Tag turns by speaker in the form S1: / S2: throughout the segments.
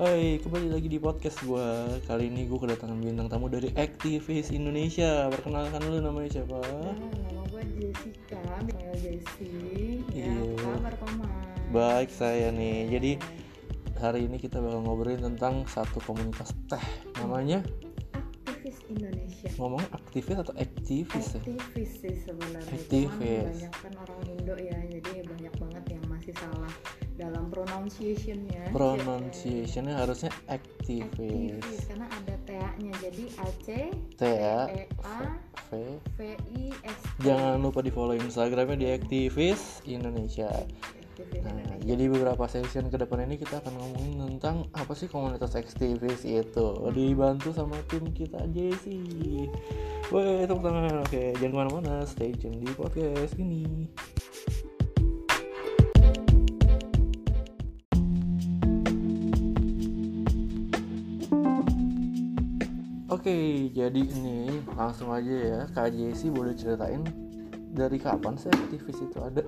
S1: Hai, kembali lagi di podcast gue Kali ini gue kedatangan bintang tamu dari aktivis Indonesia Perkenalkan dulu namanya siapa?
S2: Nah, nama gue Jessica, panggil Jessie. Ya,
S1: Iya.
S2: apa kabar Paman?
S1: Baik saya nih Jadi hari ini kita bakal ngobrolin tentang satu komunitas teh Namanya
S2: Aktivis Indonesia.
S1: ngomong aktivis atau aktivis ya?
S2: Aktivis sih sebenarnya.
S1: Aktivis.
S2: Cuman banyak kan orang Indo ya, jadi banyak banget yang masih salah dalam pronunciationnya.
S1: Pronunciationnya harusnya
S2: aktivis karena ada TA-nya, jadi A C
S1: T ya
S2: E A
S1: V
S2: V I S. T.
S1: Jangan lupa di follow Instagramnya di aktivis Indonesia Nah, jadi beberapa session ke depan ini kita akan ngomongin tentang apa sih komunitas aktivis itu. Dibantu sama tim kita Jesse. Woi, tepuk tangan. Oke, jangan ke mana-mana. Stay tune di podcast ini. Oke, jadi ini langsung aja ya. Kak Jesse boleh ceritain dari kapan sih aktivis itu ada?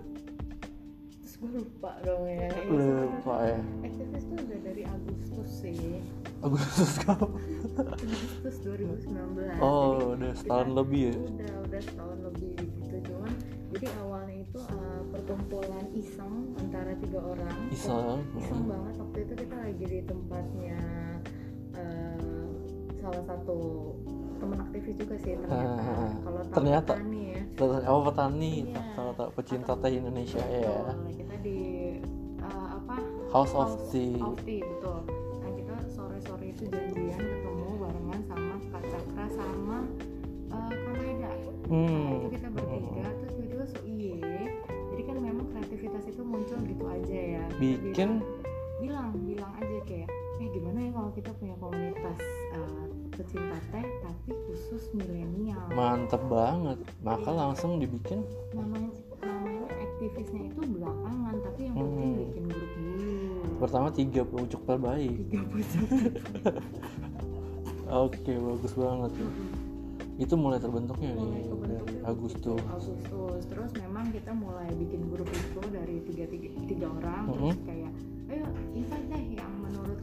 S2: Terus gue lupa dong ya.
S1: Lupa ya.
S2: Aktivis tuh udah dari Agustus sih.
S1: Agustus kapan?
S2: Agustus 2019
S1: Oh,
S2: Jadi
S1: udah setahun
S2: kita-
S1: lebih ya?
S2: udah udah setahun lebih gitu cuman jadi awalnya itu uh, perkumpulan iseng antara tiga orang
S1: Iseng.
S2: iseng banget waktu itu kita lagi di tempatnya salah satu teman aktivis juga sih ternyata
S1: Ah,
S2: kalau
S1: ternyata.
S2: petani ya
S1: oh petani,
S2: Iya.
S1: salah satu pecinta teh Indonesia ya.
S2: Betul, kita di uh, apa
S1: House of Tea.
S2: of Tea, betul. Nah kita sore-sore itu janjian ketemu barengan sama Kak Cakra sama uh, Maida. Nah
S1: Hmm.
S2: itu kita bertiga terus tiba-tiba so iye. Jadi kan memang kreativitas itu muncul gitu aja ya.
S1: Bikin
S2: bilang, bilang aja kayak, eh gimana ya kalau kita punya komunitas uh, pecinta teh tapi khusus milenial.
S1: mantep banget. Maka langsung dibikin
S2: namanya namanya aktivisnya itu belakangan tapi yang penting
S1: Hmm.
S2: bikin grup dulu
S1: pertama tiga pucuk terbaik.
S2: tiga pucuk
S1: Oke, bagus banget. Itu mulai terbentuknya
S2: mulai
S1: nih dari Agustus.
S2: Agustus terus memang kita mulai bikin grup itu dari tiga tiga, tiga orang
S1: Mhm.
S2: terus kayak ayo invite deh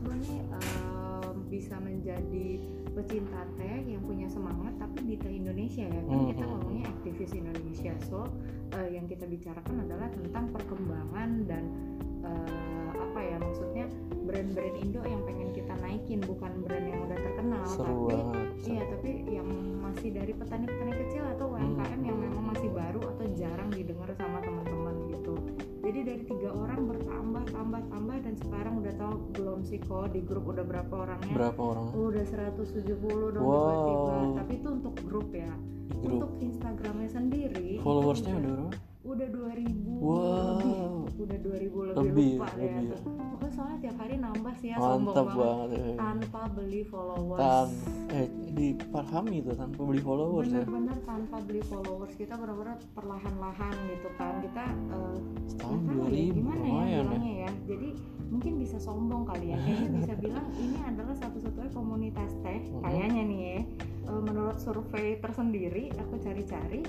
S2: lu nih em, bisa menjadi pecinta teh yang punya semangat tapi di teh Indonesia ya kan kita
S1: Mhm.
S2: ngomongnya aktivis Indonesia so eh, yang kita bicarakan adalah tentang perkembangan dan eh, apa ya maksudnya brand-brand Indo yang pengen kita naikin bukan brand yang udah terkenal
S1: Seru
S2: tapi
S1: banget.
S2: Iya, tapi yang masih dari petani-petani kecil atau UMKM yang memang masih baru atau jarang didengar sama gitu. Jadi dari tiga orang bertambah, tambah, tambah dan sekarang udah tahu belum sih kok di grup udah berapa orangnya?
S1: Berapa orang?
S2: Udah 170 dong
S1: Wow.
S2: tiba-tiba. Tapi itu untuk grup ya.
S1: Grup?
S2: Untuk Instagramnya sendiri.
S1: Followersnya
S2: udah
S1: berapa?
S2: Udah 2000
S1: Wow.
S2: lebih. Udah 2000 lebih,
S1: Lebih,
S2: lupa deh
S1: lebih
S2: ya.
S1: ya.
S2: Pokoknya soalnya tiap hari nambah sih ya sombong banget.
S1: banget. ya.
S2: Tanpa beli followers.
S1: Tan eh dipahami tuh tanpa beli followers ya.
S2: bener-bener tanpa beli followers kita benar-benar perlahan-lahan gitu kan kita eh,
S1: Setahun dua
S2: ya
S1: ribu
S2: gimana ya
S1: ya.
S2: bilangnya ya jadi mungkin bisa sombong kali ya kayaknya bisa bilang ini adalah satu-satunya komunitas teh kayaknya nih ya Eh, menurut survei tersendiri aku cari-cari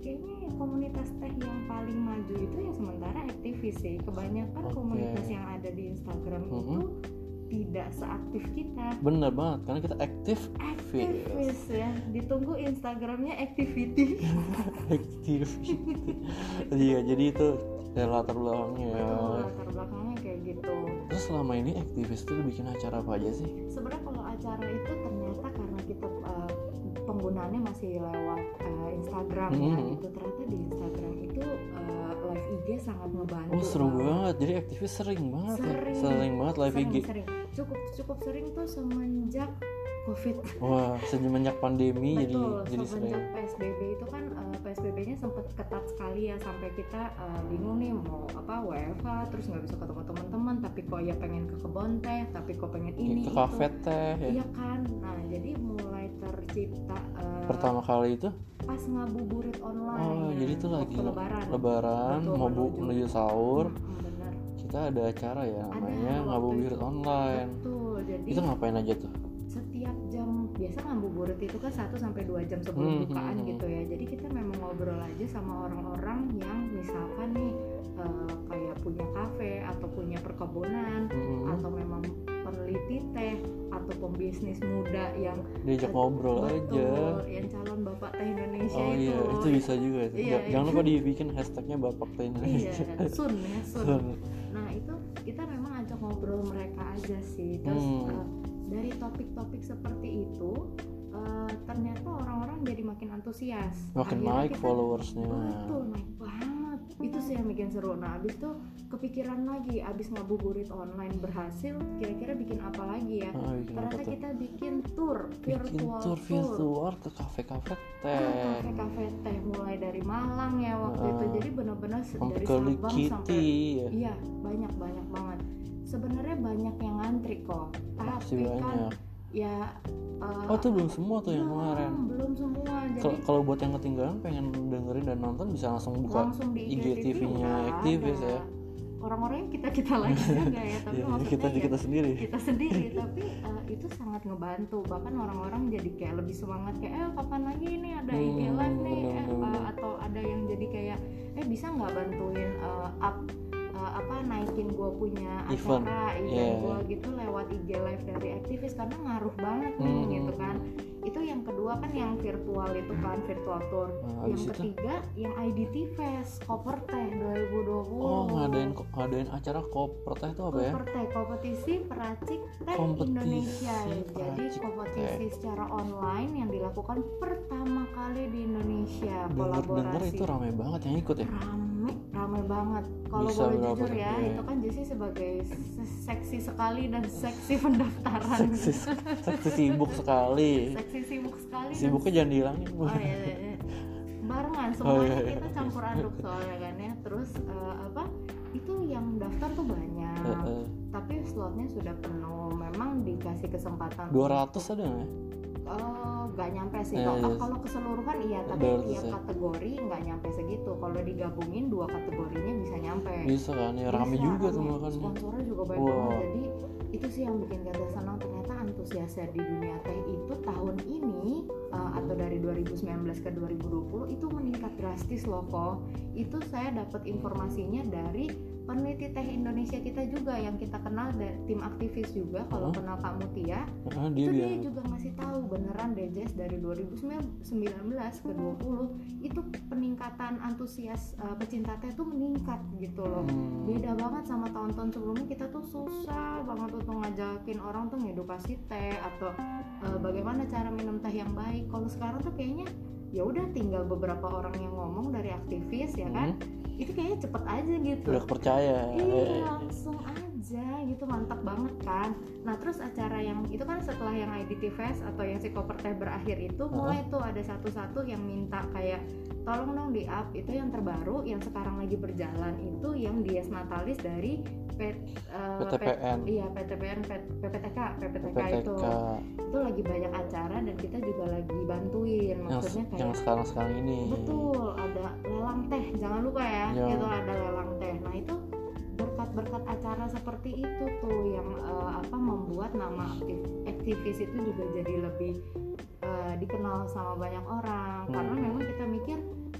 S2: kayaknya komunitas teh yang paling maju itu ya sementara aktivis sih. Kebanyakan
S1: Oke.
S2: komunitas yang ada di Instagram
S1: Mhm.
S2: itu tidak seaktif kita.
S1: Bener banget karena kita aktif.
S2: Aktivis ya. Ditunggu Instagramnya activity.
S1: Activity. Iya jadi itu ya, latar belakangnya. Ya.
S2: Latar belakangnya kayak gitu.
S1: Terus selama ini aktivis tuh bikin acara apa aja sih?
S2: Sebenarnya kalau acara itu ternyata uh, penggunaannya masih lewat uh, Instagram ya
S1: Mhm.
S2: gitu ternyata di Instagram itu uh, live IG sangat ngebantu
S1: oh seru
S2: banget.
S1: banget jadi aktivis sering banget ya
S2: Sering.
S1: sering banget live
S2: sering,
S1: IG
S2: sering. cukup cukup sering tuh semenjak covid.
S1: Wah semenjak pandemi jadi
S2: Betul,
S1: jadi sering.
S2: Semenjak PSBB itu kan uh, PSBB-nya sempat ketat sekali ya sampai kita uh, bingung nih mau apa WFH terus nggak bisa ketemu teman-teman tapi kok ya pengen ke kebon teh tapi kok pengen ini
S1: ke
S2: itu
S1: kafe teh ya.
S2: iya kan? Nah jadi mulai tercipta uh,
S1: pertama kali itu?
S2: pas ngabuburit online.
S1: Oh jadi itu lagi
S2: lebaran.
S1: lebaran
S2: Betul,
S1: mau bu-
S2: menuju.
S1: menuju sahur.
S2: Bener
S1: kita ada acara ya namanya ngabuburit online.
S2: Betul jadi
S1: itu ngapain aja tuh
S2: biasa ngabuburit itu kan 1 sampai 2 jam sebelum
S1: Hmm,
S2: bukaan
S1: hmm, hmm.
S2: gitu ya. Jadi kita memang ngobrol aja sama orang-orang yang misalkan nih eh, kayak punya kafe atau punya perkebunan
S1: Mm-mm.
S2: atau memang peneliti teh atau pembisnis muda yang
S1: diajak ngobrol aja
S2: betul yang calon bapak teh Indonesia
S1: oh
S2: itu
S1: iya itu bisa juga itu.
S2: Iya,
S1: Ja- jangan
S2: iya.
S1: lupa dibikin hashtagnya bapak teh
S2: iya
S1: Indonesia
S2: sun ya sun
S1: Sun.
S2: nah itu kita memang ajak ngobrol mereka aja sih terus
S1: Hmm.
S2: eh, dari topik-topik seperti itu eh, ternyata orang-orang jadi makin antusias.
S1: Makin
S2: Akhirnya
S1: naik
S2: kita-
S1: followersnya.
S2: Betul naik banget. Itu sih yang bikin seru. Nah abis itu kepikiran lagi abis ngabuburit online berhasil kira-kira bikin apa lagi ya?
S1: Ah, bikin
S2: ternyata kita bikin tour
S1: bikin
S2: virtual
S1: tour. virtual ke kafe-kafe teh.
S2: Kafe-kafe teh mulai dari Malang ya waktu
S1: Ah.
S2: itu jadi benar-benar dari Sabang
S1: Likiti.
S2: sampai
S1: ya
S2: iya banyak banyak banget sebenarnya banyak yang ngantri kok. Tapi kan
S1: banyak
S2: ya eh,
S1: oh itu belum semua tuh yang
S2: belum,
S1: kemarin.
S2: belum semua. Jadi
S1: Kalau- buat yang ketinggalan pengen dengerin dan nonton bisa langsung buka
S2: langsung di
S1: IGTV-nya aktivis
S2: ada.
S1: ya.
S2: orang-orangnya kita kita lagi juga ya tapi maksudnya
S1: kita
S2: ya
S1: kita sendiri.
S2: kita sendiri. Tapi eh, itu sangat ngebantu. Bahkan orang-orang jadi kayak lebih semangat kayak eh kapan lagi ini? Ada
S1: Hmm,
S2: IG live nih
S1: bener,
S2: eh,
S1: bener,
S2: eh,
S1: bener.
S2: atau ada yang jadi kayak eh bisa nggak bantuin eh, up eh, apa naikin gue punya
S1: Event.
S2: acara event
S1: Yeah.
S2: gue gitu lewat IG live dari aktivis karena ngaruh banget nih
S1: Hmm.
S2: gitu kan itu yang kedua kan yang virtual itu kan virtual tour
S1: Nah,
S2: yang
S1: abis itu
S2: ketiga yang IDT Fest Koper Teh 2020
S1: oh ngadain ngadain acara koper teh itu apa ya
S2: Koper Teh, kompetisi peracik teh
S1: Kompetisi
S2: Indonesia. Jadi
S1: peracik
S2: kompetisi secara online yang dilakukan pertama kali di Indonesia.
S1: denger
S2: Kolaborasi
S1: itu ramai banget yang ikut ya
S2: rame banget. Kalau boleh jujur ya,
S1: Iya.
S2: itu kan Jesse sebagai se- seksi sekali dan seksi pendaftaran.
S1: seksi seksi sibuk sekali
S2: seksi sibuk sekali. dan
S1: sibuknya jangan dihilangin.
S2: Oh iya, iya, iya. barengan
S1: Oh,
S2: semuanya
S1: iya, iya.
S2: kita campur aduk soalnya kan ya. Terus eh, apa? Itu yang daftar tuh banyak.
S1: Heeh.
S2: tapi slotnya sudah penuh memang dikasih kesempatan
S1: 200 ada nggak ya?
S2: Oh nggak nyampe sih kalau
S1: yes.
S2: kalau keseluruhan iya tapi
S1: 200
S2: tiap kategori nggak nyampe segitu. Kalau digabungin dua kategorinya bisa nyampe.
S1: Bisa kan? Ya rame
S2: Bisa,
S1: juga tuh makanya
S2: sponsornya juga banyak
S1: Wow.
S2: banget jadi itu sih yang bikin kita senang ternyata antusiasnya di dunia teh itu tahun ini uh, atau dari 2019 ke 2020 itu meningkat drastis loh kok itu saya dapat informasinya dari peneliti teh Indonesia kita juga yang kita kenal da- tim aktivis juga kalau
S1: Oh.
S2: kenal Kak Mutia.
S1: Dia
S2: itu dia.
S1: bilang
S2: juga ngasih tahu beneran DJS dari 2019 ke 20 itu peningkatan antusias uh, pecinta teh tuh meningkat gitu loh.
S1: Hmm,
S2: beda banget sama tahun-tahun sebelumnya kita tuh susah banget untuk ngajakin orang tuh ngedukasi teh atau eh, bagaimana cara minum teh yang baik kalau sekarang tuh kayaknya ya udah tinggal beberapa orang yang ngomong dari aktivis ya kan?
S1: Hmm,
S2: itu kayaknya cepet aja gitu.
S1: Udah percaya
S2: iya langsung aja gitu mantap banget kan? Nah terus acara yang itu kan setelah yang IDT Fest atau yang si koper teh berakhir itu mulai tuh ada satu-satu yang minta kayak tolong dong di up itu yang terbaru yang sekarang lagi berjalan itu yang Dies Natalis dari P, eh,
S1: PTPN.
S2: P- iya PTPN P- PPTK PPTK, itu itu lagi banyak acara dan kita juga lagi bantuin
S1: yang,
S2: maksudnya kayak
S1: yang sekarang sekarang ini
S2: Betul, ada lelang teh, jangan lupa ya,
S1: Ya.
S2: itu ada lelang teh. Nah itu berkat-berkat acara seperti itu tuh yang eh, apa membuat nama aktif aktivis itu juga jadi lebih eh, dikenal sama banyak orang.
S1: Hmm.
S2: Karena memang kita mikir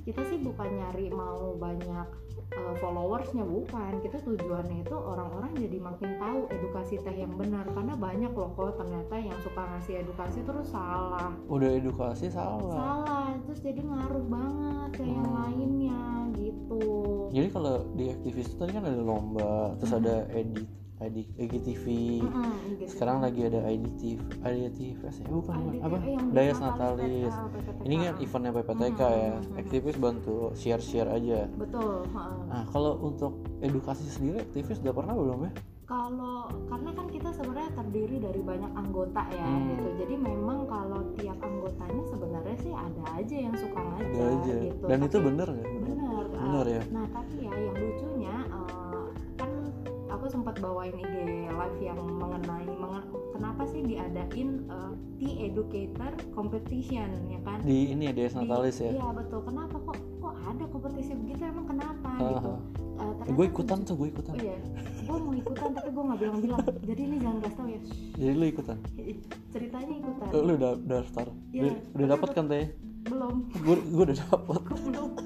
S2: kita sih bukan nyari mau banyak eh, followersnya bukan. Kita tujuannya itu orang-orang jadi makin tahu edukasi teh yang benar. Karena banyak loh kok ternyata yang suka ngasih edukasi terus salah
S1: udah edukasi salah
S2: salah terus jadi ngaruh banget ke yang
S1: Hmm.
S2: lainnya gitu
S1: jadi kalau di aktivis itu tadi kan ada lomba terus
S2: Hmm.
S1: ada edit edit EGTV
S2: Mm-mm, gitu.
S1: sekarang lagi ada IDT IDT Fest ya bukan bukan.
S2: IDT,
S1: apa?
S2: eh,
S1: Dayas
S2: Natalis, PPTK.
S1: ini kan eventnya PPTK
S2: Hmm,
S1: ya. Aktivis bantu share share aja.
S2: Betul
S1: nah kalau untuk edukasi sendiri aktivis udah pernah belum ya?
S2: Kalau karena kan kita sebenarnya terdiri dari banyak anggota ya
S1: Hmm.
S2: gitu. Jadi memang kalau tiap anggotanya sebenarnya sih ada aja yang suka ngajar
S1: aja.
S2: gitu.
S1: Dan itu
S2: Tapi-
S1: bener ya
S2: benar
S1: Benar
S2: uh,
S1: ya?
S2: nah tapi ya yang kan aku sempat bawain IG live yang mengenai mengen- kenapa sih diadain uh, tea educator competition ya kan?
S1: Di ini ya
S2: Di-
S1: Natalis ya?
S2: iya betul. Kenapa kok kok ada kompetisi begitu? Emang kenapa gitu? Uh, ternyata
S1: gue ikutan tuh gue ikutan.
S2: Oh iya gue mau ikutan tapi gue nggak bilang-bilang. Jadi ini jangan kasih tau ya.
S1: Jadi lu ikutan?
S2: Ceritanya ikutan.
S1: Eh, lu udah daftar
S2: Iya,
S1: udah, dapat kan teh?
S2: Belum.
S1: Gue gue udah dapat
S2: belum.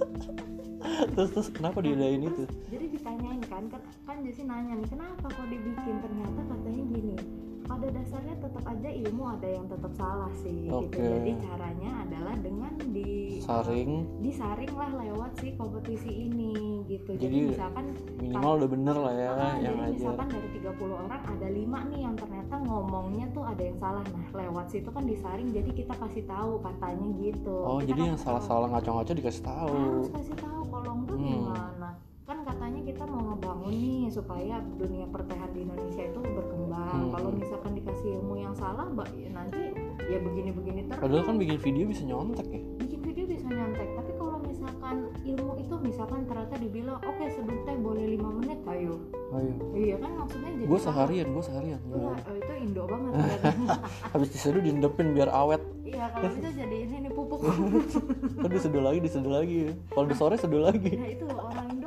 S1: Terus terus kenapa diadain itu?
S2: jadi ditanyain kan kan kan Jesse nanya nih kenapa kok dibikin? Ternyata katanya gini pada dasarnya tetap aja ilmu ada yang tetap salah sih gitu.
S1: Oke.
S2: jadi caranya adalah dengan di
S1: saring.
S2: disaring lah lewat si kompetisi ini gitu. Jadi,
S1: Jadi,
S2: misalkan
S1: minimal udah bener lah ya
S2: ah,
S1: yang
S2: jadi
S1: aja
S2: misalkan dari 30 orang ada lima nih yang ternyata ngomongnya tuh ada yang salah. Nah lewat situ kan disaring jadi kita kasih tahu katanya gitu.
S1: Oh
S2: Kita
S1: jadi
S2: kan
S1: yang salah-salah ngaco-ngaco dikasih tahu.
S2: Harus kasih tahu kalau enggak
S1: Hmm.
S2: gimana? Kan katanya kita mau ngebangun nih supaya dunia pertahanan di Indonesia itu berkembang.
S1: Hmm.
S2: kalau misalkan dikasih ilmu yang salah mbak ya nanti ya begini-begini terus.
S1: Padahal kan bikin video bisa nyontek ya.
S2: Bikin video bisa nyontek tapi kalau misalkan ilmu itu misalkan ternyata dibilang oke seduh teh boleh lima menit. Ayo.
S1: Ayo.
S2: Iya kan maksudnya jadi
S1: gue seharian gue seharian
S2: Iya, oh, itu Indo banget
S1: habis diseduh diendepin biar awet.
S2: Iya, kalau bisa jadi ini nih pupuk.
S1: kan diseduh lagi diseduh lagi. Kalau di sore seduh lagi.
S2: Nah itu orang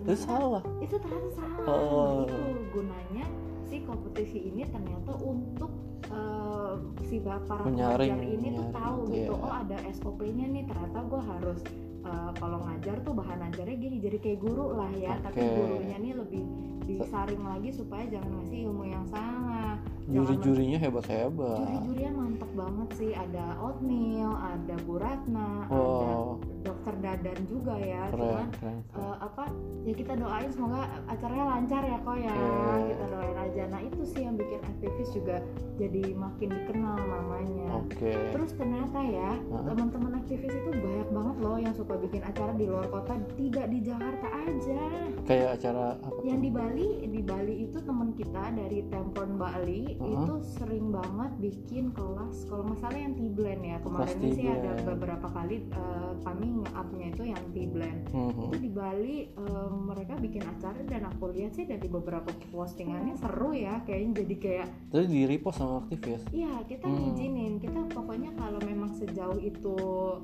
S1: itu
S2: ternyata
S1: salah
S2: itu ternyata salah.
S1: Oh.
S2: Gitu gunanya si kompetisi ini ternyata untuk eh, si para pengajar ini tuh
S1: menyaring,
S2: tahu gitu.
S1: iya.
S2: Oh ada SOP-nya nih. Ternyata gue harus eh, kalau ngajar tuh bahan ajarnya gini. Jadi kayak guru lah ya. Tapi
S1: Oke.
S2: gurunya nih lebih disaring lagi supaya jangan ngasih ilmu yang salah.
S1: Juri-jurinya hebat-hebat
S2: Juri-jurinya mantep banget sih. Ada Oatmeal, ada Bu Ratna, ada
S1: wow
S2: Dokter Dadan juga ya.
S1: keren
S2: Cuman
S1: keren
S2: eh, apa ya kita doain semoga acaranya lancar ya kok ya.
S1: Iya.
S2: Kita doain aja. Nah itu sih yang bikin aktivis juga jadi makin dikenal namanya.
S1: oke
S2: Terus ternyata ya teman-teman aktivis itu banyak banget loh yang suka bikin acara di luar kota, tidak di Jakarta aja.
S1: kayak acara apa tuh?
S2: Yang di Bali, di Bali itu teman kita dari Tempon Bali
S1: Heeh.
S2: itu sering banget bikin kelas kalau nggak salah yang T-blend ya kemarin ini sih ada beberapa kali eh, kami nge-upnya itu yang T-blend
S1: Mhm.
S2: itu di Bali eh, mereka bikin acara dan aku lihat sih dari beberapa postingannya seru ya kayaknya jadi kayak
S1: Terus di repost sama aktivis
S2: iya kita
S1: Hmm.
S2: ngizinin kita pokoknya kalau memang sejauh itu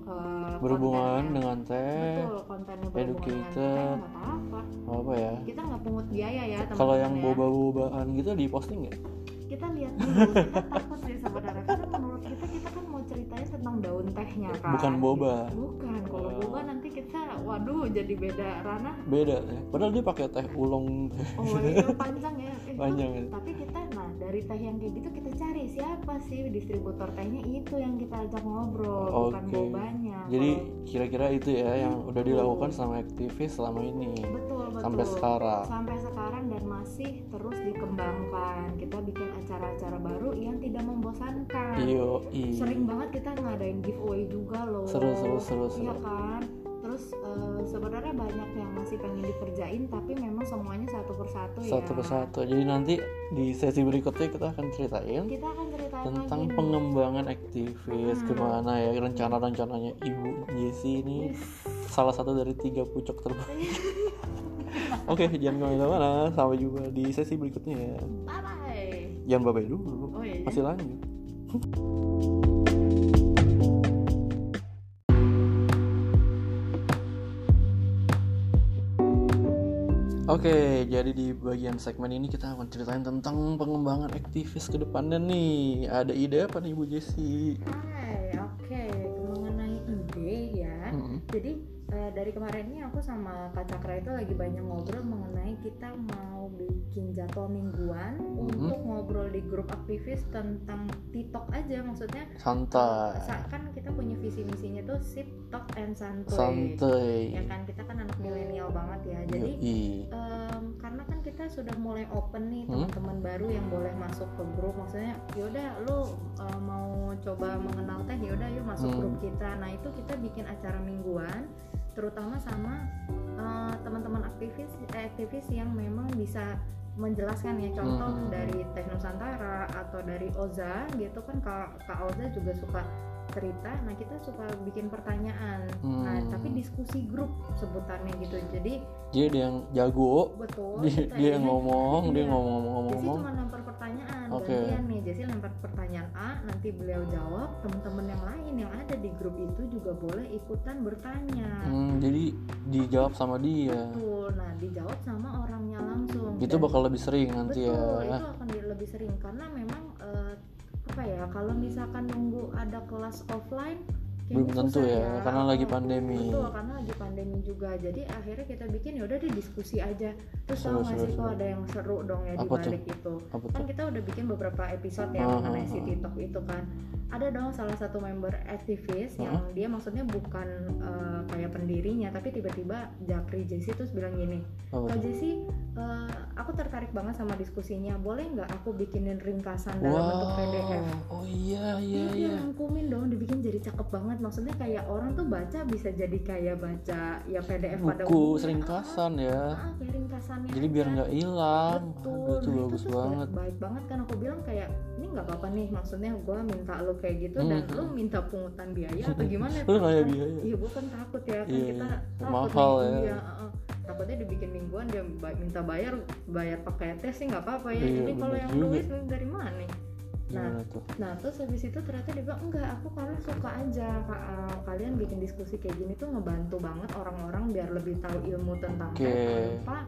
S2: eh,
S1: berhubungan dengan teh
S2: betul kontennya berhubungan dengan
S1: educated.
S2: nggak apa-apa
S1: apa ya
S2: kita nggak pungut biaya ya
S1: kalau yang
S2: ya.
S1: boba-bobaan gitu di posting nggak
S2: kita lihat dulu. Kita takut sih sebenarnya karena menurut kita kita kan mau ceritanya tentang daun tehnya kan?
S1: Bukan boba.
S2: bukan kalau
S1: Oh.
S2: boba nanti kita waduh jadi beda ranah.
S1: Beda ya. Padahal dia pakai teh ulung.
S2: Oh itu panjang ya. Eh,
S1: Panjang ya.
S2: tapi kita nah dari teh yang kayak gitu kita cari siapa sih distributor tehnya? Itu yang kita ajak ngobrol bukan
S1: Oke.
S2: bobanya.
S1: Jadi
S2: Kalau-
S1: kira-kira itu ya yang udah
S2: Betul.
S1: dilakukan sama aktivis selama ini.
S2: Betul betul.
S1: Sampai sekarang.
S2: Sampai sekarang dan masih terus dikembangkan. Kita bikin acara-acara baru yang tidak membosankan.
S1: Iyo i
S2: sering banget kita ngadain giveaway juga loh.
S1: Seru, seru, seru,
S2: iya
S1: seru.
S2: Kan? Terus eh, sebenarnya banyak yang masih pengen dikerjain tapi memang semuanya satu persatu ya.
S1: Satu persatu. Jadi nanti di sesi berikutnya kita akan ceritain
S2: kita akan ceritain
S1: tentang
S2: lagi
S1: pengembangan aktivis
S2: Hmm.
S1: gimana ya rencana-rencananya ibu Jessie ini. Salah satu dari tiga pucuk terbaik. Oke jangan ke mana-mana. Sampai jumpa di sesi berikutnya. Ya
S2: bye bye
S1: jangan bye dulu.
S2: Oh iya.
S1: Masih lanjut Oke, jadi di bagian segmen ini kita akan ceritain tentang pengembangan aktivis ke depannya nih. Ada ide apa nih Bu Jessi?
S2: Hai, oke mengenai ide ya
S1: Mm-mm.
S2: jadi eh, dari kemarin ini aku sama Kak Cakra itu lagi banyak ngobrol mengenai kita mau bikin jadwal mingguan
S1: Mhm.
S2: untuk ngobrol di grup aktivis tentang TikTok aja. Maksudnya
S1: Santai,
S2: sa- kan kita punya visi misinya tuh sip talk and santuy. Ya
S1: santai.
S2: kan? Kita kan anak milenial banget ya. Jadi em, karena kan kita sudah mulai open nih
S1: Hmm?
S2: teman-teman baru yang boleh masuk ke grup. Maksudnya yaudah lu eh, mau coba mengenal teh yaudah yuk masuk
S1: Hmm.
S2: grup kita. Nah itu kita bikin acara mingguan terutama sama eh, teman-teman aktivis eh, aktivis yang memang bisa menjelaskan ya contoh
S1: Hmm.
S2: dari Teh Nusantara atau dari Oza gitu kan kak, kak Oza juga suka cerita nah kita suka bikin pertanyaan nah
S1: Hmm.
S2: tapi diskusi grup sebutannya gitu jadi
S1: Dia dia yang jago,
S2: betul
S1: dia, dia yang ngomong, dia
S2: Iya.
S1: ngomong-ngomong.
S2: Jesse cuma lempar pertanyaan
S1: Oke.
S2: gantian nih Jesse lempar pertanyaan A nanti beliau jawab teman-teman yang lain yang ada di grup itu juga boleh ikutan bertanya
S1: Hmm, jadi dijawab sama dia.
S2: betul nah dijawab sama orangnya langsung
S1: Itu
S2: Dan-
S1: bakal lebih sering nanti
S2: betul
S1: ya.
S2: itu akan lebih sering karena memang eh, apa ya kalau misalkan nunggu ada kelas offline
S1: belum
S2: kayaknya
S1: tentu
S2: susah
S1: ya, karena lagi pandemi.
S2: betul karena lagi pandemi juga jadi akhirnya kita bikin ya udah di diskusi aja terus
S1: Seru,
S2: nggak
S1: seru,
S2: sih kok ada yang seru dong ya di balik itu
S1: Apa
S2: kan
S1: tuh?
S2: kita udah bikin beberapa episode ya
S1: Ah,
S2: mengenai
S1: ah,
S2: si
S1: ah.
S2: TikTok itu kan ada dong salah satu member aktivis yang
S1: Ah.
S2: dia maksudnya bukan eh, kayak pendirinya tapi tiba-tiba Japri Jesse terus bilang gini Kak? Jesse eh, aku tertarik banget sama diskusinya boleh nggak aku bikinin ringkasan dalam bentuk PDF
S1: Wow, oh iya iya
S2: Iya,
S1: iya.
S2: dirangkumin dong, dibikin jadi cakep banget. Maksudnya kayak orang tuh baca bisa jadi kayak baca ya PDF pada
S1: Buku
S2: umumnya.
S1: seringkasan ya.
S2: Ah, ah, kayak ringkasannya.
S1: Jadi biar nggak hilang.
S2: Betul.
S1: Aduh, itu
S2: Nah,
S1: bagus
S2: tuh
S1: banget.
S2: Baik banget kan aku bilang kayak ini nggak apa-apa nih. Maksudnya gue minta lo kayak gitu dan
S1: Hmm.
S2: lo minta pungutan biaya atau gimana?
S1: Nanya
S2: Kan-
S1: biaya.
S2: Iya, gue kan takut ya kan
S1: Iya,
S2: kita
S1: iya.
S2: takut
S1: Mahal
S2: nih.
S1: ya.
S2: Iya, takutnya dibikin mingguan dia minta bayar bayar pakai tes sih nggak apa-apa ya.
S1: Iya,
S2: Jadi kalau yang
S1: juga.
S2: duit dari mana nih? Nah,
S1: tuh?
S2: Nah terus habis itu ternyata dia bilang enggak aku karena suka aja uh, kalian bikin diskusi kayak gini tuh ngebantu banget orang-orang biar lebih tahu ilmu tentang tech tanpa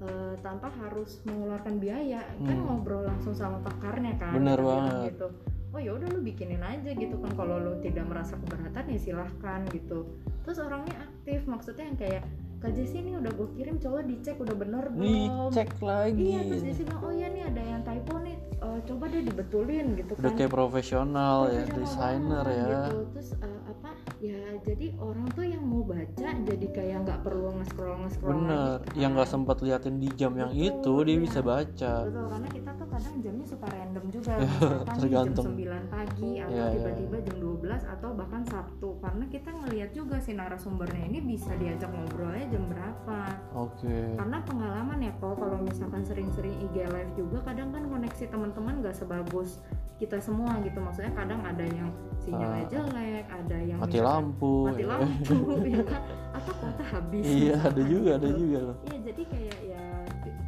S2: uh, tanpa harus mengeluarkan biaya kan
S1: Hmm.
S2: ngobrol langsung sama pakarnya kan
S1: Bener banget.
S2: gitu oh ya udah lu bikinin aja gitu kan kalau lu tidak merasa keberatan ya silahkan gitu terus orangnya aktif maksudnya yang kayak Kak Jessi ini udah gue kirim coba dicek udah bener belum
S1: Dicek lagi.
S2: Iya terus Jessi bilang oh iya nih ada yang typo nih Eh, coba deh dibetulin gitu
S1: Udah
S2: kan
S1: kayak profesional ya, desainer ya.
S2: gitu. terus eh, apa ya jadi orang tuh yang mau baca jadi kayak nggak perlu nge-scroll nge-scroll
S1: Bener,
S2: lagi,
S1: yang
S2: kan.
S1: nggak sempat liatin di jam yang
S2: Betul,
S1: itu dia
S2: iya.
S1: bisa baca.
S2: betul karena kita tuh kadang jamnya suka random juga
S1: tergantung.
S2: jam 9 pagi atau
S1: Ya, ya,
S2: tiba-tiba jam 12 atau bahkan Sabtu karena kita ngelihat juga si narasumbernya ini bisa diajak ngobrolnya jam berapa
S1: Oke.
S2: karena pengalaman ya kok kalau misalkan sering-sering IG live juga kadang kan koneksi teman-teman gak sebagus kita semua gitu maksudnya kadang ada yang sinyalnya
S1: Ah.
S2: jelek ada yang
S1: Mati lampu.
S2: mati
S1: ya.
S2: lampu ya kan atau kuota habis
S1: Iya, ada juga, ada
S2: gitu.
S1: juga loh.
S2: iya jadi kayak ya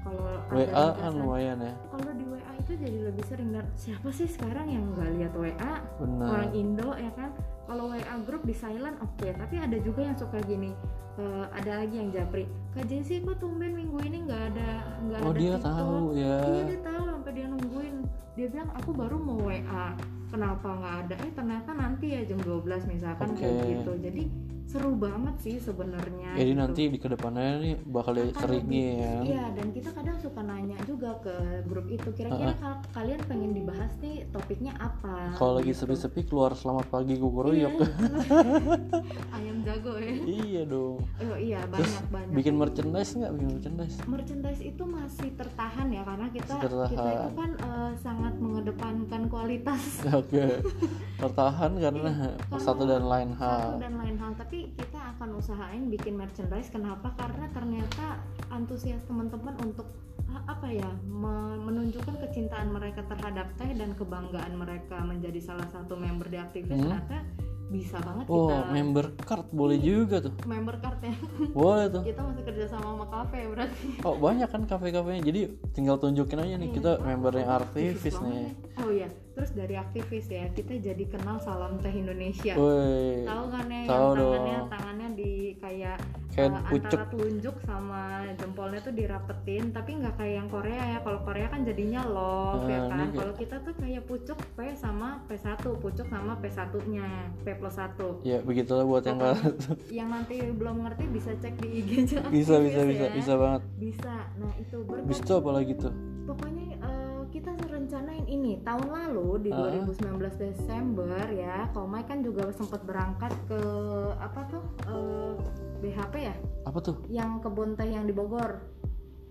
S2: kalau
S1: WA kan lumayan ya.
S2: kalau di WA itu jadi lebih sering dan siapa sih sekarang yang nggak lihat WA
S1: Benar.
S2: orang Indo ya kan kalau WA grup di silent oke tapi ada juga yang suka gini eh, ada lagi yang japri kak Jessy kok tumben minggu ini nggak ada nggak
S1: Oh
S2: ada
S1: dia
S2: TikTok?"
S1: tahu ya.
S2: iya dia tahu sampai dia nungguin dia bilang aku baru mau WA kenapa nggak ada eh ternyata nanti ya jam 12 misalkan kayak
S1: Oke.
S2: gitu jadi seru banget sih sebenarnya
S1: Jadi
S2: gitu.
S1: nanti di ke depannya nih bakal
S2: Akan
S1: sering ya.
S2: Iya, dan kita kadang suka nanya juga ke grup itu. Kira-kira kalau kalian pengen dibahas nih topiknya apa?
S1: Kalau lagi
S2: gitu.
S1: sepi-sepi keluar selamat pagi kukuruyuk.
S2: Iya. Ayam jago ya.
S1: iya dong.
S2: Oh iya,
S1: Terus
S2: banyak banyak.
S1: bikin merchandise nggak? Bikin merchandise?
S2: merchandise itu masih tertahan ya karena kita
S1: tertahan.
S2: kita itu kan eh, sangat mengedepankan kualitas
S1: Oke. Tertahan karena
S2: Karena
S1: satu dan lain
S2: satu
S1: hal.
S2: dan lain hal tapi kita akan usahain bikin merchandise kenapa karena ternyata antusias teman-teman untuk apa ya me- menunjukkan kecintaan mereka terhadap teh dan kebanggaan mereka menjadi salah satu member di aktivis
S1: Hmm.
S2: ternyata bisa banget
S1: Oh,
S2: kita
S1: member card boleh juga tuh.
S2: member cardnya
S1: Boleh tuh.
S2: kita masih kerja sama sama kafe berarti
S1: Oh, banyak kan kafe-kafenya. Jadi tinggal tunjukin aja nih
S2: Iya,
S1: kita
S2: oh,
S1: membernya
S2: banget
S1: nih.
S2: oh iya terus dari aktivis ya kita jadi kenal salam teh Indonesia tahu kan ya
S1: Tahu
S2: yang tangannya
S1: dong.
S2: tangannya di kayak
S1: Kayak pucuk.
S2: antara telunjuk sama jempolnya tuh dirapetin tapi nggak kayak yang Korea ya kalau Korea kan jadinya love
S1: Nah,
S2: ya
S1: ini
S2: kan kalau kita tuh kayak pucuk P sama P1 pucuk sama P1 nya P plus 1
S1: Ya, begitulah buat yang nggak
S2: yang nanti belum ngerti bisa cek di IG aja
S1: bisa bisa bisa
S2: ya.
S1: bisa banget.
S2: bisa nah itu berkat
S1: Bis itu apa lagi tuh?
S2: pokoknya kita ini tahun lalu di
S1: Ah.
S2: 2019 Desember ya Komai kan juga sempat berangkat ke apa tuh eh, BHP ya
S1: Apa tuh?
S2: yang kebun teh yang di Bogor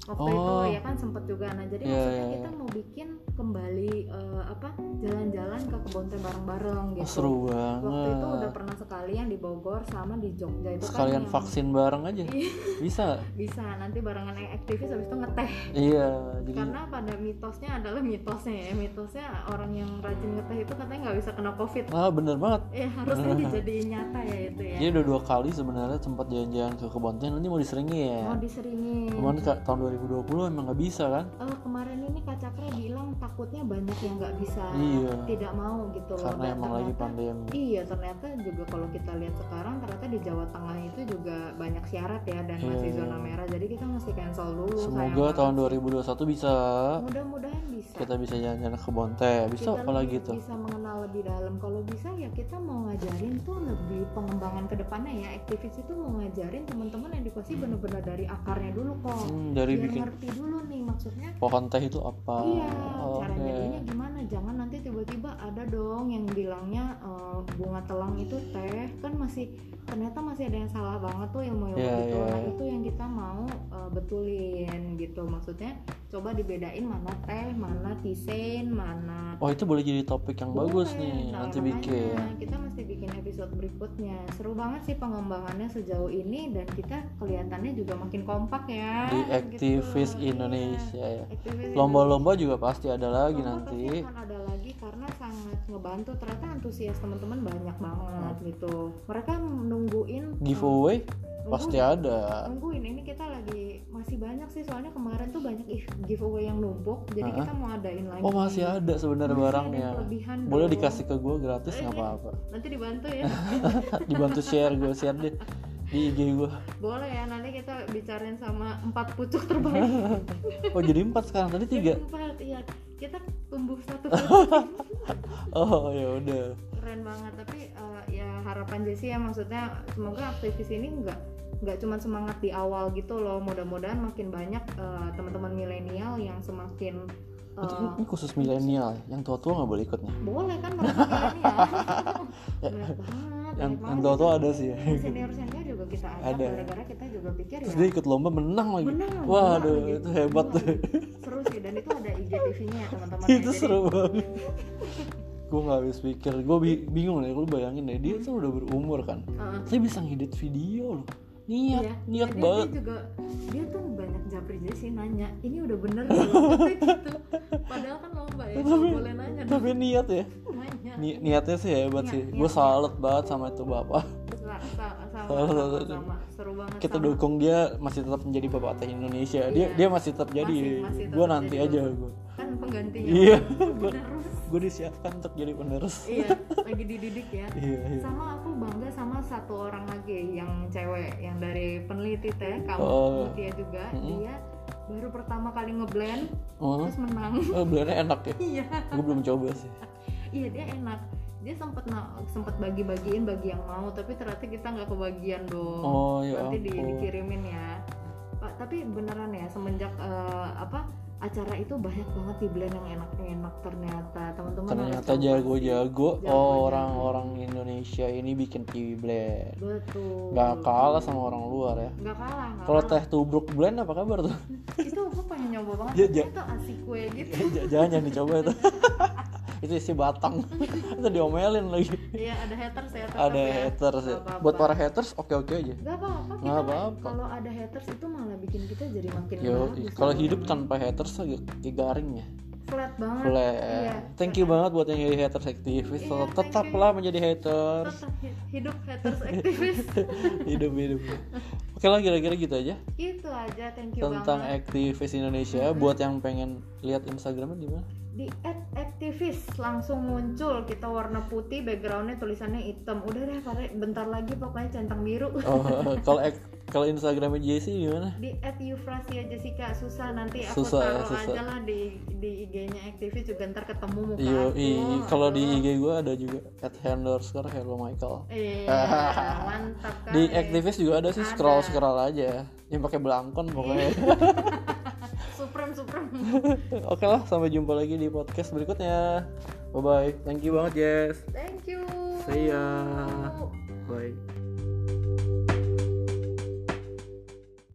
S2: waktu
S1: Oh.
S2: itu ya kan sempet juga nah jadi
S1: Iya,
S2: maksudnya
S1: iya,
S2: kita
S1: iya.
S2: mau bikin kembali eh, apa jalan-jalan ke kebun teh bareng-bareng
S1: Oh,
S2: gitu
S1: seru
S2: waktu itu udah
S1: banget.
S2: pernah sekalian di Bogor sama di Jogja itu
S1: Sekalian
S2: kan yang-
S1: vaksin bareng aja.
S2: Iya.
S1: Bisa.
S2: bisa nanti barengan aktivis habis itu ngeteh
S1: Iya, jadi
S2: karena pada mitosnya adalah mitosnya ya mitosnya orang yang rajin ngeteh itu katanya nggak bisa kena covid
S1: ah bener banget.
S2: eh harusnya dijadiin nyata ya itu ya
S1: Jadi udah dua kali sebenarnya sempat jalan-jalan ke kebun teh nanti mau diseringin ya.
S2: mau diseringin
S1: kak tahun 2020 emang nggak bisa kan?
S2: Eh, kemarin ini Kak Cakra bilang takutnya banyak yang nggak bisa
S1: Iya.
S2: tidak mau gitu loh.
S1: Karena emang lagi
S2: ternyata-
S1: pandemi.
S2: Iya ternyata juga kalau kita lihat sekarang ternyata di Jawa Tengah itu juga banyak syarat ya dan
S1: Iya.
S2: masih zona merah. Jadi kita mesti cancel dulu
S1: semoga tahun
S2: sih.
S1: 2021 bisa.
S2: Mudah-mudahan bisa.
S1: Kita bisa jalan-jalan ke Bonte bisa
S2: kita
S1: apa lagi
S2: lebih
S1: tuh?
S2: bisa mengenal lebih dalam. Kalau bisa ya kita mau ngajarin tuh lebih pengembangan ke depannya ya. Aktivis itu mau ngajarin teman-teman yang edukasi bener-bener dari akarnya dulu kok.
S1: Hmm, dari
S2: biar
S1: bikin
S2: ngerti dulu nih maksudnya
S1: pohon teh itu apa?
S2: Iya
S1: Oke.
S2: cara jadinya gimana? Jangan nanti tiba-tiba ada dong yang bilangnya eh, bunga telang itu teh. Kan masih ternyata masih ada yang salah banget tuh ilmu-ilmu
S1: Iya,
S2: gitu.
S1: iya,
S2: nah
S1: iya.
S2: itu yang kita mau eh, betulin gitu. Maksudnya coba dibedain mana teh mana tisein mana
S1: oh itu boleh jadi topik yang bagus
S2: boleh.
S1: nih
S2: Nah,
S1: nanti bikin.
S2: kita mesti bikin episode berikutnya. Seru banget sih pengembangannya sejauh ini dan kita kelihatannya juga makin kompak ya
S1: di
S2: gitu.
S1: aktivis
S2: Iya.
S1: Indonesia ya.
S2: Aktivis
S1: lomba-lomba juga pasti ada lagi
S2: Lomba
S1: nanti.
S2: pasti akan ada lagi karena sangat ngebantu. Ternyata antusias teman-teman banyak banget gitu. Mereka nungguin
S1: giveaway?
S2: nungguin-
S1: pasti ada.
S2: Nungguin. Ini kita lagi masih banyak sih. Soalnya kemarin tuh banyak giveaway yang numpuk jadi
S1: Ah.
S2: kita mau adain lagi.
S1: Oh masih ada sebenarnya
S2: ada
S1: barangnya boleh
S2: dong.
S1: dikasih ke gue gratis
S2: Eh,
S1: nggak apa-apa.
S2: nanti dibantu ya.
S1: Dibantu share gue share deh di IG gue
S2: boleh ya nanti kita bicarain sama empat pucuk terbaik.
S1: Oh jadi empat sekarang? Tadi tiga?
S2: Empat iya. Kita tumbuh satu.
S1: Oh ya udah.
S2: Keren banget tapi eh, ya harapan Jessie ya maksudnya semoga aktivis ini nggak nggak cuma semangat di awal gitu loh mudah-mudahan makin banyak eh, teman-teman milenial yang semakin
S1: Berarti ini, khusus milenial ya? yang tua-tua nggak boleh ikut nih?
S2: Boleh kan mereka milenial. Banget
S1: yang yang tua-tua ada sih ya.
S2: senior senior juga kita ajak
S1: Ada.
S2: gara-gara kita juga pikir
S1: terus
S2: ya.
S1: Dia ikut lomba menang lagi.
S2: Menang,
S1: waduh
S2: gila,
S1: itu hebat tuh.
S2: Seru sih dan itu ada IGTV-nya ya teman-teman
S1: itu seru banget. Gue nggak habis pikir. Gue bingung deh lu bayangin deh dia tuh udah berumur kan.
S2: Heeh.
S1: saya bisa ngedit video loh niat
S2: Iya,
S1: niat
S2: dia,
S1: banget.
S2: dia juga dia tuh banyak japri jadi sih nanya ini udah bener belum? Gitu. Padahal kan lomba ya
S1: Tapi-
S2: boleh nanya dong.
S1: tapi niat ya?
S2: Nanya.
S1: Ni- niatnya sih hebat
S2: Niat,
S1: sih gue salut banget sama itu bapak.
S2: Sa- sa- sama, sama, sama, seru banget
S1: kita
S2: sama.
S1: dukung dia masih tetap menjadi bapak teh Indonesia. Dia
S2: Iya.
S1: dia masih tetap jadi.
S2: Masih- masih tetap
S1: gue nanti
S2: jadi
S1: aja gue
S2: kan penggantinya.
S1: Iya.
S2: penerus
S1: gue disiapkan untuk jadi penerus.
S2: Iya lagi dididik ya.
S1: Iya iya.
S2: Sama aku bangga sama satu orang lagi yang cewek yang dari peneliti teh kamu
S1: Oh.
S2: Mutia juga.
S1: Mm-mm.
S2: dia baru pertama kali ngeblend
S1: oh,
S2: terus menang.
S1: Oh blendnya enak ya?
S2: Iya.
S1: Gue belum coba sih.
S2: Iya dia enak. Dia sempet na- sempet bagi-bagiin bagi yang mau tapi ternyata kita nggak kebagian dong.
S1: Oh ya
S2: nanti di- dikirimin ya. Pak, tapi beneran ya semenjak eh, apa acara itu banyak banget di blend yang enak-enak ternyata teman-teman
S1: ternyata jago-jago orang-orang Indonesia ini bikin TV blend.
S2: Betul.
S1: Nggak kalah sama orang luar ya.
S2: Nggak kalah
S1: kalau teh tubruk blend apa kabar tuh?
S2: Itu aku pengen nyoba banget. Tapi
S1: ja-
S2: itu asik kue gitu.
S1: Jangan jangan dicoba itu. Itu isi batang. Itu diomelin lagi.
S2: Iya ada haters ya
S1: ada
S2: ya.
S1: haters ya.
S2: Nggak apa-apa.
S1: buat para haters oke oke aja.
S2: Gak apa-apa. Kita
S1: Nggak apa-apa.
S2: kalau ada haters itu malah bikin kita jadi makin
S1: yo
S2: bagus
S1: kalau hidup tanpa haters agak garing ya
S2: flat banget
S1: Flat.
S2: Iya,
S1: Thank you banget buat yang jadi haters aktivis.
S2: Iya,
S1: Tetaplah menjadi haters.
S2: Tetap hidup haters aktivis
S1: hidup hidup. Oke lah kira-kira gitu aja
S2: itu aja thank you
S1: tentang
S2: banget
S1: aktivis Indonesia. Buat yang pengen lihat Instagramnya di mana?
S2: di at aktivis langsung muncul kita warna putih backgroundnya tulisannya hitam udah deh bentar lagi pokoknya centang biru
S1: Oh, kalau kalau Instagramnya Jessie di mana?
S2: di at Eufrasia Jessica susah nanti aku
S1: Susah,
S2: taruh
S1: susah.
S2: aja lah di di IG-nya aktivis juga ntar ketemu muka
S1: Iya,
S2: aku
S1: i- kalau di. IG gue ada juga at underscore hello Michael.
S2: iya mantap kan
S1: Di aktivis juga ada sih scroll scroll aja. Yang pakai belangkon pokoknya.
S2: supreme supreme
S1: Oke lah, sampai jumpa lagi di podcast berikutnya. Bye bye. Thank you banget, Jess.
S2: thank you
S1: See ya.